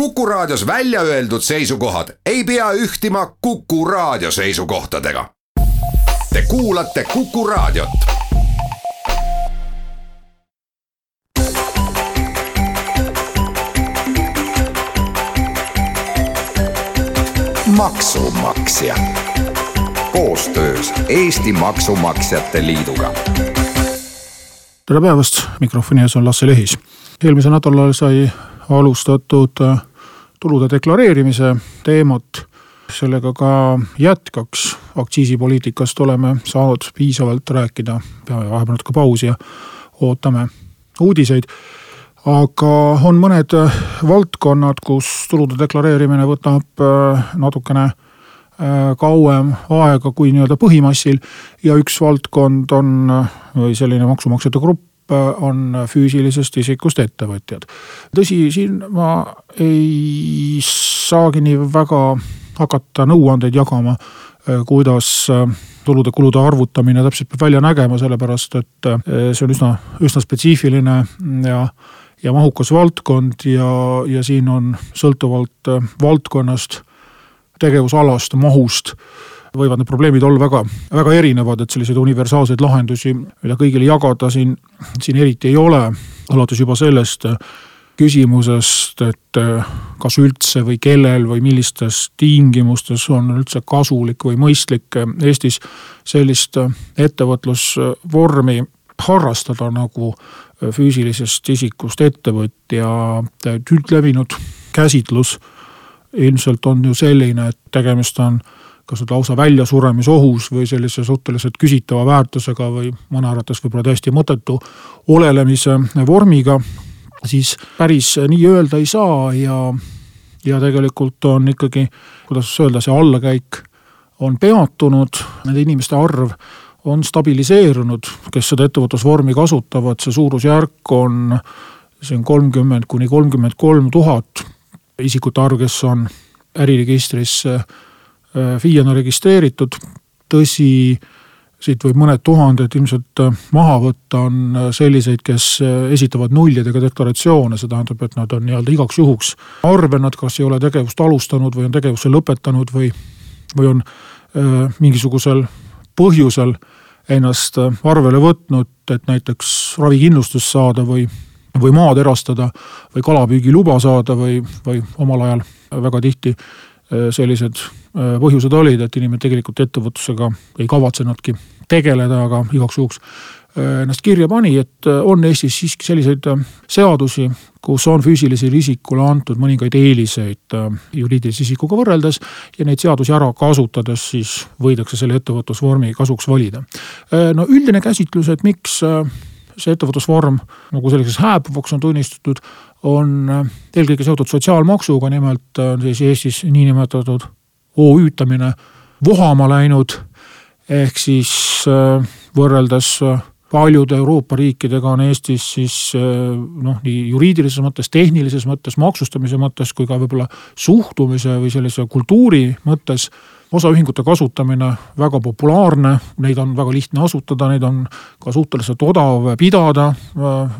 Kuku Raadios välja öeldud seisukohad ei pea ühtima Kuku Raadio seisukohtadega. Te kuulate Kuku Raadiot. maksumaksja koostöös Eesti Maksumaksjate Liiduga. tere päevast, mikrofoni ees on Lasse Lehis. eelmisel nädalal sai alustatud äh, tulude deklareerimise teemat. sellega ka jätkaks, aktsiisipoliitikast oleme saanud piisavalt rääkida, peame vahepeal natuke pausi ja ootame uudiseid. aga on mõned äh, valdkonnad, kus tulude deklareerimine võtab äh, natukene kauem aega kui nii-öelda põhimassil ja üks valdkond on või selline maksumaksjate grupp on füüsilisest isikust ettevõtjad. tõsi, siin ma ei saagi nii väga hakata nõuandeid jagama, kuidas tulude-kulude arvutamine täpselt peab välja nägema, sellepärast et see on üsna, üsna spetsiifiline ja ja mahukas valdkond ja, ja siin on sõltuvalt valdkonnast, tegevusalast, mahust võivad need probleemid olla väga, väga erinevad, et selliseid universaalseid lahendusi, mida kõigile jagada siin, siin eriti ei ole. alates juba sellest küsimusest, et kas üldse või kellel või millistes tingimustes on üldse kasulik või mõistlik Eestis sellist ettevõtlusvormi harrastada nagu füüsilisest isikust ettevõtja. üldlevinud käsitlus ilmselt on ju selline, et tegemist on kas nüüd lausa väljasuremisohus või sellise suhteliselt küsitava väärtusega või mõne arvates võib-olla täiesti mõttetu olelemise vormiga, siis päris nii öelda ei saa ja, ja tegelikult on ikkagi, kuidas öelda, see allakäik on peatunud, nende inimeste arv on stabiliseerunud, kes seda ettevõtlusvormi kasutavad, see suurusjärk on siin kolmkümmend kuni kolmkümmend kolm tuhat isikute arv, kes on äriregistrisse FIE-na registreeritud. tõsi, siit võib mõned tuhanded ilmselt äh, maha võtta, on äh, selliseid, kes esitavad nullidega deklaratsioone, see tähendab, et nad on nii-öelda igaks juhuks arve, nad kas ei ole tegevust alustanud või on tegevuse lõpetanud või, või on äh, mingisugusel põhjusel ennast arvele võtnud, et näiteks ravikindlustust saada või, või maad erastada või kalapüügiluba saada või, või omal ajal väga tihti sellised Äh, põhjused olid, et inimene tegelikult ettevõtlusega ei kavatsenudki tegeleda, aga igaks juhuks äh, ennast kirja pani, et äh, on Eestis siiski selliseid seadusi, kus on füüsilisele isikule antud mõningaid eeliseid juriidilise isikuga võrreldes ja neid seadusi ära kasutades siis võidakse selle ettevõtlusvormi kasuks valida. no üldine käsitlus, et miks see ettevõtlusvorm nagu selliseks hääbuvaks on tunnistatud, on eelkõige seotud sotsiaalmaksuga, nimelt on siis Eestis niinimetatud OÜ-tamine vohama läinud. ehk siis äh, võrreldes äh, paljude Euroopa riikidega on Eestis siis äh, noh, nii juriidilises mõttes, tehnilises mõttes, maksustamise mõttes kui ka võib-olla suhtumise või sellise kultuuri mõttes osaühingute kasutamine väga populaarne, neid on väga lihtne asutada, neid on ka suhteliselt odav pidada.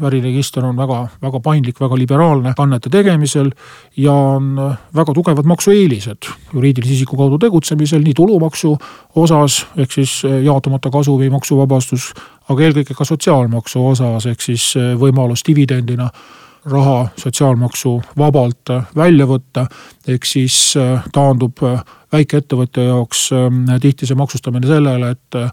äriregister on väga, väga paindlik, väga liberaalne kannete tegemisel ja on väga tugevad maksueelised juriidilise isiku kaudu tegutsemisel nii tulumaksu osas ehk siis jaotamata kasu või maksuvabastus, aga eelkõige ka sotsiaalmaksu osas ehk siis võimalus dividendina raha sotsiaalmaksu vabalt välja võtta, ehk siis taandub väikeettevõtja jaoks tihti see maksustamine sellele, et äh,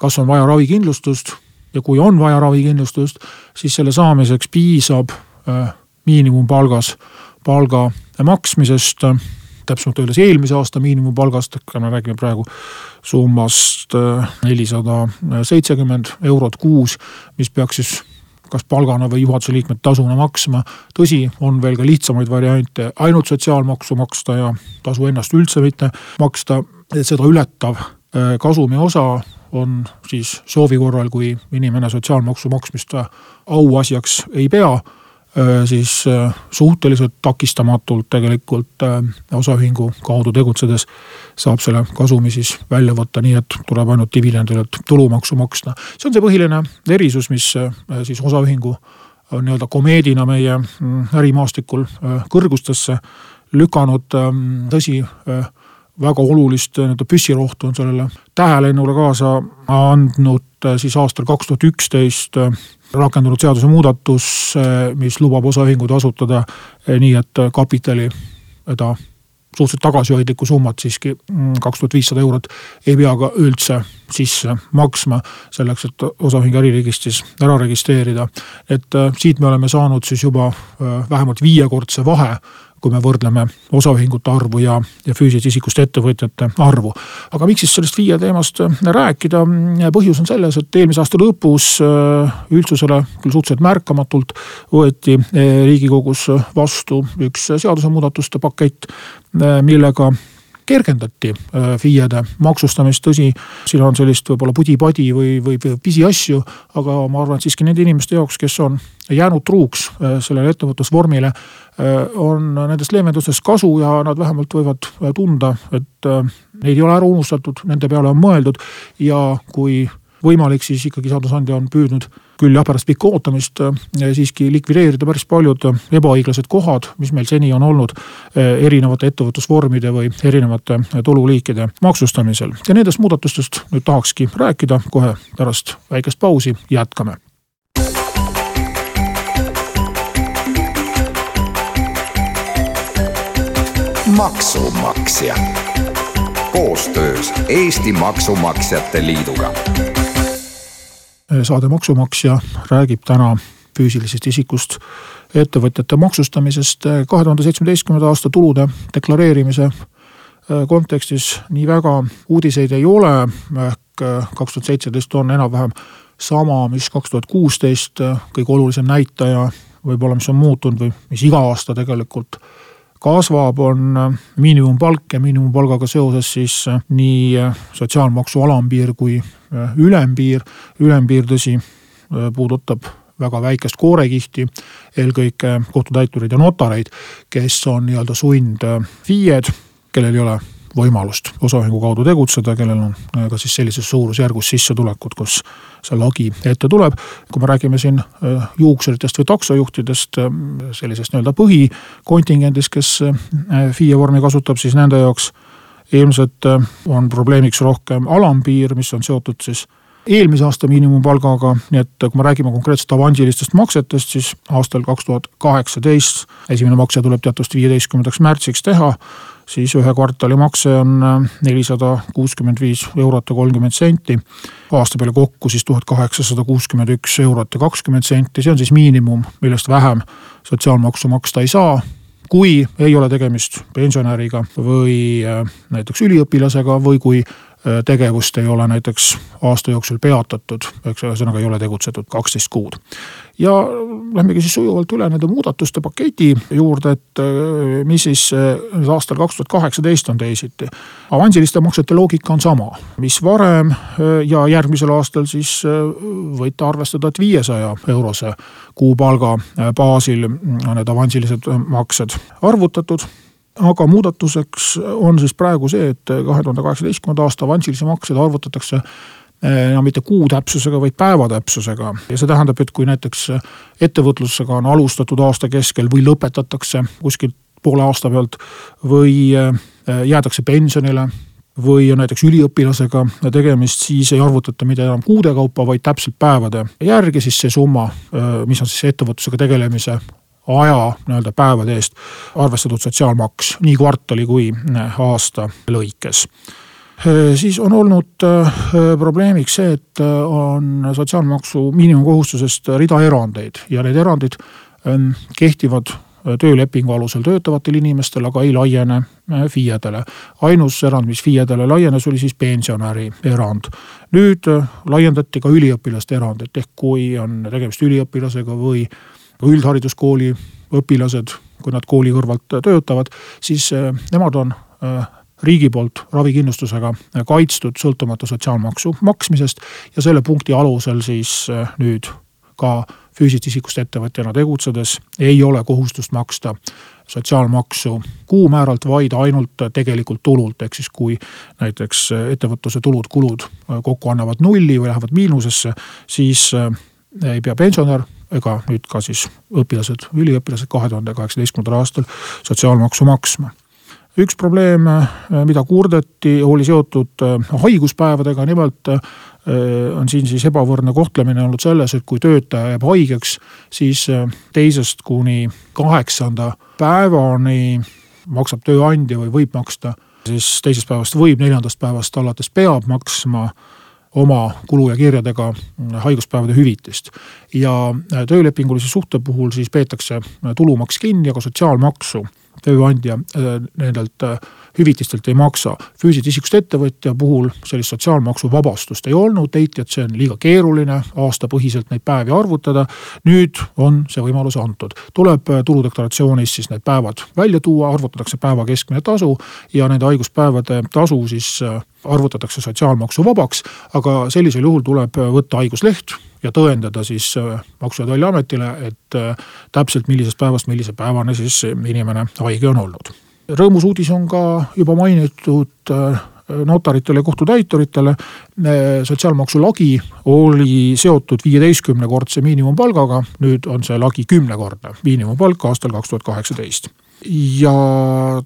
kas on vaja ravikindlustust ja kui on vaja ravikindlustust, siis selle saamiseks piisab äh, miinimumpalgas, palga maksmisest täpsemalt öeldes eelmise aasta miinimumpalgast, me räägime praegu summast äh, nelisada seitsekümmend eurot kuus, mis peaks siis kas palgana või juhatuse liikmed tasuna maksma. tõsi, on veel ka lihtsamaid variante, ainult sotsiaalmaksu maksta ja tasu ennast üldse mitte maksta, et seda ületav äh, kasumi osa on siis soovi korral, kui inimene sotsiaalmaksu maksmist auasjaks ei pea siis äh, suhteliselt takistamatult tegelikult äh, osaühingu kaudu tegutsedes saab selle kasumi siis välja võtta, nii et tuleb ainult dividendidelt tulumaksu maksta. see on see põhiline erisus, mis siis osaühingu nii-öelda komeedina meie mm, ärimaastikul kõrgustesse lükanud, tõsi väga olulist nii-öelda püssirohtu on sellele tähelennule kaasa andnud siis aastal kaks tuhat üksteist rakendunud seadusemuudatus, mis lubab osaühinguid asutada nii, et kapitali ta suhteliselt tagasihoidlikku summat siiski, mm, kaks tuhat viissada eurot, ei pea ka üldse sisse maksma selleks, et osaühing äriregistris ära registreerida. et siit me oleme saanud siis juba äh, vähemalt viiekordse vahe kui me võrdleme osaühingute arvu ja, ja füüsilisest isikust ettevõtjate arvu. aga miks siis sellest FIE teemast äh, rääkida, põhjus on selles, et eelmise aasta lõpus äh, üldsusele küll suhteliselt märkamatult võeti äh, riigikogus vastu üks seadusemuudatuste pakett, millega kergendati äh, FIE-de maksustamist, tõsi, siin on sellist võib-olla pudi-padi või, või, pisiasju, aga ma arvan, et siiski nende inimeste jaoks, kes on jäänud truuks äh, sellele ettevõtlusvormile, äh, on nendest leevendustest kasu ja nad vähemalt võivad tunda, et neid ei ole ära unustatud, nende peale on mõeldud ja kui võimalik, siis ikkagi seadusandja on püüdnud küll jah, pärast pikka ootamist äh, siiski likvideerida päris paljud ebaõiglased kohad, mis meil seni on olnud äh, erinevate ettevõtlusvormide või erinevate tululiikide maksustamisel. ja nendest muudatustest nüüd tahakski rääkida. Kohe pärast väikest pausi, jätkame. Maksumaksja. Koostöös Eesti Maksumaksjate Liiduga saade Maksumaksja räägib täna füüsilisest isikust ettevõtjate maksustamisest kahe tuhande seitsmeteistkümnenda aasta tulude deklareerimise äh, kontekstis nii väga uudiseid ei ole, ehk äh, kaks tuhat seitseteist on enam-vähem sama, mis kaks tuhat kuusteist, äh, kõige olulisem näitaja võib-olla, mis on muutunud või mis iga aasta tegelikult kasvab, on miinimumpalk ja miinimumpalgaga seoses siis nii sotsiaalmaksu alampiir kui Äh, ülempiir, ülempiir tõsi, äh, puudutab väga väikest koorekihti, eelkõige kohtutäitureid ja notareid, kes on nii-öelda sund-FIE-d, kellel ei ole võimalust osaühingu kaudu tegutseda, kellel on äh, ka siis sellises suurusjärgus sissetulekud, kus see lagi ette tuleb. kui me räägime siin juuksuritest või taksojuhtidest, sellisest nii-öelda põhikontingendist, kes FIE vormi kasutab, siis nende jaoks ilmselt äh, on probleemiks rohkem alampiir, mis on seotud siis eelmise aasta miinimumpalgaga, nii et kui me räägime konkreetselt avansilistest maksetest, siis aastal kaks tuhat kaheksateist esimene makse tuleb teatavasti viieteistkümnendaks märtsiks teha, siis ühe kvartali makse on äh, nelisada kuuskümmend viis eurot ja kolmkümmend senti. aasta peale kokku siis tuhat kaheksasada kuuskümmend üks eurot ja kakskümmend senti, see on siis miinimum, millest vähem sotsiaalmaksu maksta ei saa kui ei ole tegemist pensionäriga või äh, näiteks üliõpilasega või kui äh, tegevust ei ole näiteks aasta jooksul peatatud, eks ühesõnaga ei ole tegutsetud kaksteist kuud. Ja lähmegi siis sujuvalt üle nende muudatuste paketi juurde, et äh, mis siis aastal kaks tuhat kaheksateist on teisiti. avansiliste maksete loogika on sama, mis varem ja järgmisel aastal siis võite arvestada, et viiesaja eurose kuupalga äh, baasil on need avansilised äh, maksed arvutatud aga muudatuseks on siis praegu see, et kahe tuhande kaheksateistkümnenda aasta avansilisi makseid arvutatakse enam äh, mitte kuu täpsusega, vaid päeva täpsusega. ja see tähendab, et kui näiteks ettevõtlusega on alustatud aasta keskel või lõpetatakse kuskilt poole aasta pealt või jäädakse pensionile või on näiteks üliõpilasega tegemist, siis ei arvutata mitte enam kuude kaupa, vaid täpselt päevade järgi siis see summa, mis on siis ettevõtlusega tegelemise aja nii-öelda päevade eest arvestatud sotsiaalmaks nii kvartali kui aasta lõikes siis on olnud probleemiks see, et on sotsiaalmaksu miinimumkohustusest rida erandeid ja need erandid kehtivad töölepingu alusel töötavatel inimestel, aga ei laiene äh, FIE-dele. ainus erand, mis FIE-dele laienes, oli siis pensionäri erand. nüüd äh, laiendati ka üliõpilaste erandit, ehk kui on tegemist üliõpilasega või üldhariduskooli õpilased, kui nad kooli kõrvalt töötavad, siis äh, nemad on riigi poolt ravikindlustusega kaitstud sõltumata sotsiaalmaksu maksmisest ja selle punkti alusel siis nüüd ka füüsilisest isikust ettevõtjana tegutsedes ei ole kohustust maksta sotsiaalmaksu kuumääralt, vaid ainult tegelikult tulult, ehk siis kui näiteks ettevõtluse tulud-kulud kokku annavad nulli või lähevad miinusesse, siis äh, ei pea pensionär ega nüüd ka siis õpilased, üliõpilased kahe tuhande kaheksateistkümnendal aastal sotsiaalmaksu maksma üks probleem, mida kurdeti, oli seotud haiguspäevadega, nimelt on siin siis ebavõrdne kohtlemine olnud selles, et kui töötaja jääb haigeks, siis teisest kuni kaheksanda päevani maksab tööandja või võib maksta, siis teisest päevast võib, neljandast päevast alates peab maksma oma kulu ja kirjadega haiguspäevade hüvitist. ja töölepingulise suhte puhul siis peetakse tulumaks kinni ja ka sotsiaalmaksu tööandja äh, nendelt äh, hüvitistelt ei maksa. füüsilisest isikust ettevõtja puhul sellist sotsiaalmaksuvabastust ei olnud, leiti, et see on liiga keeruline aastapõhiselt neid päevi arvutada. nüüd on see võimalus antud, tuleb äh, tuludeklaratsioonis siis need päevad välja tuua, arvutatakse päeva keskmine tasu ja nende haiguspäevade tasu siis arvutatakse sotsiaalmaksuvabaks. aga sellisel juhul tuleb võtta haigusleht ja tõendada siis äh, Maksu- ja Tolliametile, et äh, täpselt millisest päevast millise päevani siis inimene haige on olnud. rõõmus uudis on ka juba mainitud äh, notaritele ja kohtutäituritele. sotsiaalmaksu lagi oli seotud viieteistkümnekordse miinimumpalgaga, nüüd on see lagi kümnekordne miinimumpalk aastal kaks tuhat kaheksateist ja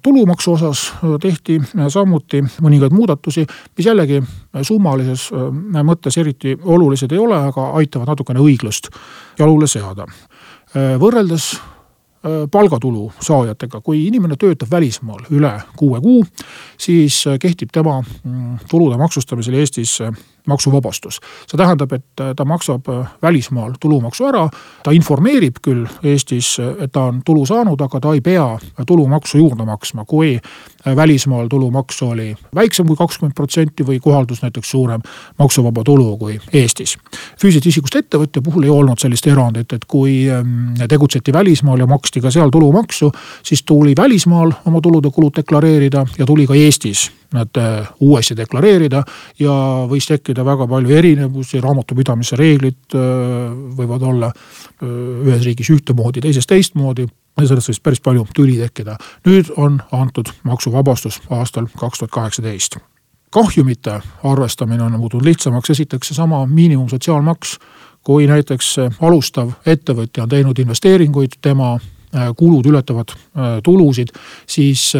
tulumaksu osas tehti samuti mõningaid muudatusi, mis jällegi summalises mõttes eriti olulised ei ole, aga aitavad natukene õiglust jalule seada. võrreldes palgatulu saajatega, kui inimene töötab välismaal üle kuue kuu, siis kehtib tema mm, tulude maksustamisel Eestis maksuvabastus. see tähendab, et ta maksab välismaal tulumaksu ära, ta informeerib küll Eestis, et ta on tulu saanud, aga ta ei pea tulumaksu juurde maksma, kui välismaal tulumaks oli väiksem kui kakskümmend protsenti või kohaldus näiteks suurem maksuvaba tulu kui Eestis. füüsilisest isikust ettevõtja puhul ei olnud sellist erandit, et kui mm, tegutseti välismaal ja maksti ka seal tulumaksu, siis tuli välismaal oma tulud-kulud deklareerida ja tuli ka Eestis nad äh, uuesti deklareerida ja võis tekkida väga palju erinevusi, raamatupidamise reeglid äh, võivad olla äh, ühes riigis ühtemoodi, teises teistmoodi ja sellest võis päris palju tüli tekkida. nüüd on antud maksuvabastus aastal kaks tuhat kaheksateist. kahjumite arvestamine on muutunud lihtsamaks, esiteks seesama miinimumsotsiaalmaks, kui näiteks alustav ettevõtja on teinud investeeringuid, tema kulud ületavad tulusid, siis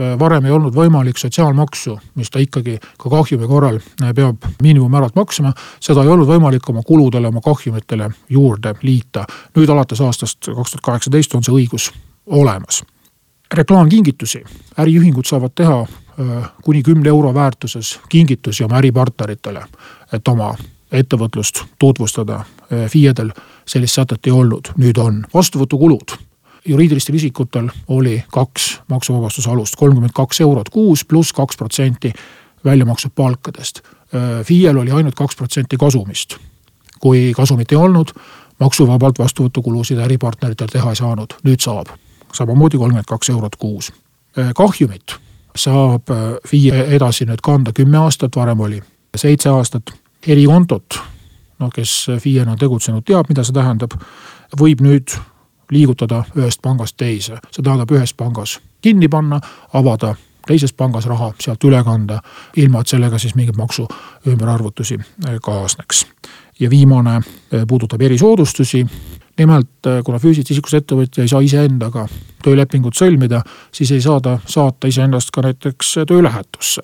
Äh, varem ei olnud võimalik sotsiaalmaksu, mis ta ikkagi ka kahjumi korral äh, peab miinimummääralt maksma. seda ei olnud võimalik oma kuludele, oma kahjumitele juurde liita. nüüd alates aastast kaks tuhat kaheksateist on see õigus olemas. reklaamkingitusi, äriühingud saavad teha äh, kuni kümne euro väärtuses kingitusi oma äripartneritele, et oma ettevõtlust tutvustada. FIE-del sellist sätet ei olnud, nüüd on vastuvõtukulud juriidilistel isikutel oli kaks maksuvabastuse alust, kolmkümmend kaks eurot kuus pluss kaks protsenti väljamakstud palkadest. FIE-l oli ainult kaks protsenti kasumist. kui kasumit ei olnud, maksuvabalt vastuvõtukulusid äripartneritel teha ei saanud, nüüd saab. samamoodi kolmkümmend kaks eurot kuus. kahjumit saab FIE edasi nüüd kanda kümme aastat, varem oli seitse aastat. erikontot, noh, kes FIE-na on tegutsenud, teab, mida see tähendab, võib nüüd liigutada ühest pangast teise. see tähendab ühes pangas kinni panna, avada teises pangas raha sealt üle kanda, ilma et sellega siis mingeid maksu ümberarvutusi äh, kaasneks. ja viimane äh, puudutab erisoodustusi. nimelt äh, kuna füüsilisest isikust ettevõtja ei saa iseendaga töölepingut sõlmida, siis ei saa ta saata iseennast ka näiteks töölähetusse.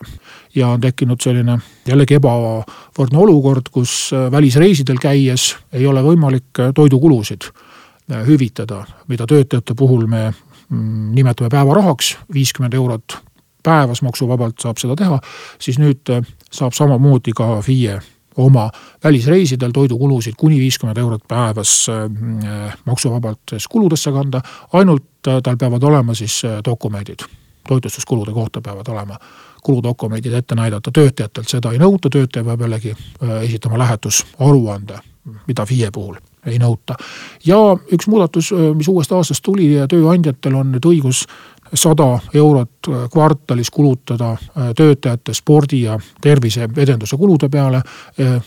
ja on tekkinud selline jällegi ebavõrdne olukord, kus välisreisidel käies ei ole võimalik toidukulusid hüvitada, mida töötajate puhul me mm, nimetame päevarahaks, viiskümmend eurot päevas maksuvabalt saab seda teha, siis nüüd äh, saab samamoodi ka FIE oma välisreisidel toidukulusid kuni viiskümmend eurot päevas äh, maksuvabalt kuludesse kanda. ainult tal peavad olema siis dokumendid, toitlustuskulude kohta peavad olema kuludokumendid ette näidata, töötajatelt seda ei nõuta, töötaja peab jällegi esitama lähetusaruande, mida FIE puhul ei nõuta. ja üks muudatus, mis uuest aastast tuli, tööandjatel on nüüd õigus sada eurot kvartalis kulutada töötajate spordi ja terviseedenduse kulude peale.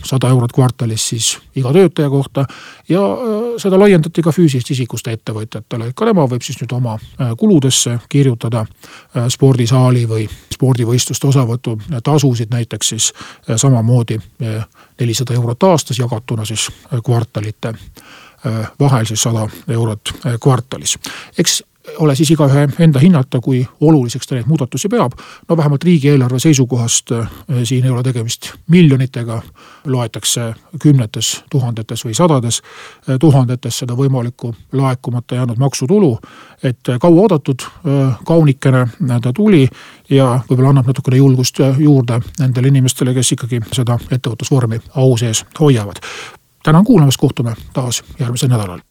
sada eurot kvartalis siis iga töötaja kohta ja seda laiendati ka füüsilisest isikust ettevõtjatele, ka nemad võib siis nüüd oma kuludesse kirjutada spordisaali või spordivõistluste osavõtu tasusid näiteks siis samamoodi nelisada eurot aastas jagatuna siis kvartalite vahel siis sada eurot kvartalis. eks ole siis igaühe enda hinnata, kui oluliseks ta neid muudatusi peab. no vähemalt riigieelarve seisukohast äh, siin ei ole tegemist miljonitega, loetakse kümnetes, tuhandetes või sadades äh, tuhandetes seda võimalikku laekumata jäänud maksutulu. et äh, kauaoodatud kaunikene ta tuli ja võib-olla annab natukene julgust juurde nendele inimestele, kes ikkagi seda ettevõtlusvormi au sees hoiavad. tänan kuulamast, kohtume taas järgmisel nädalal.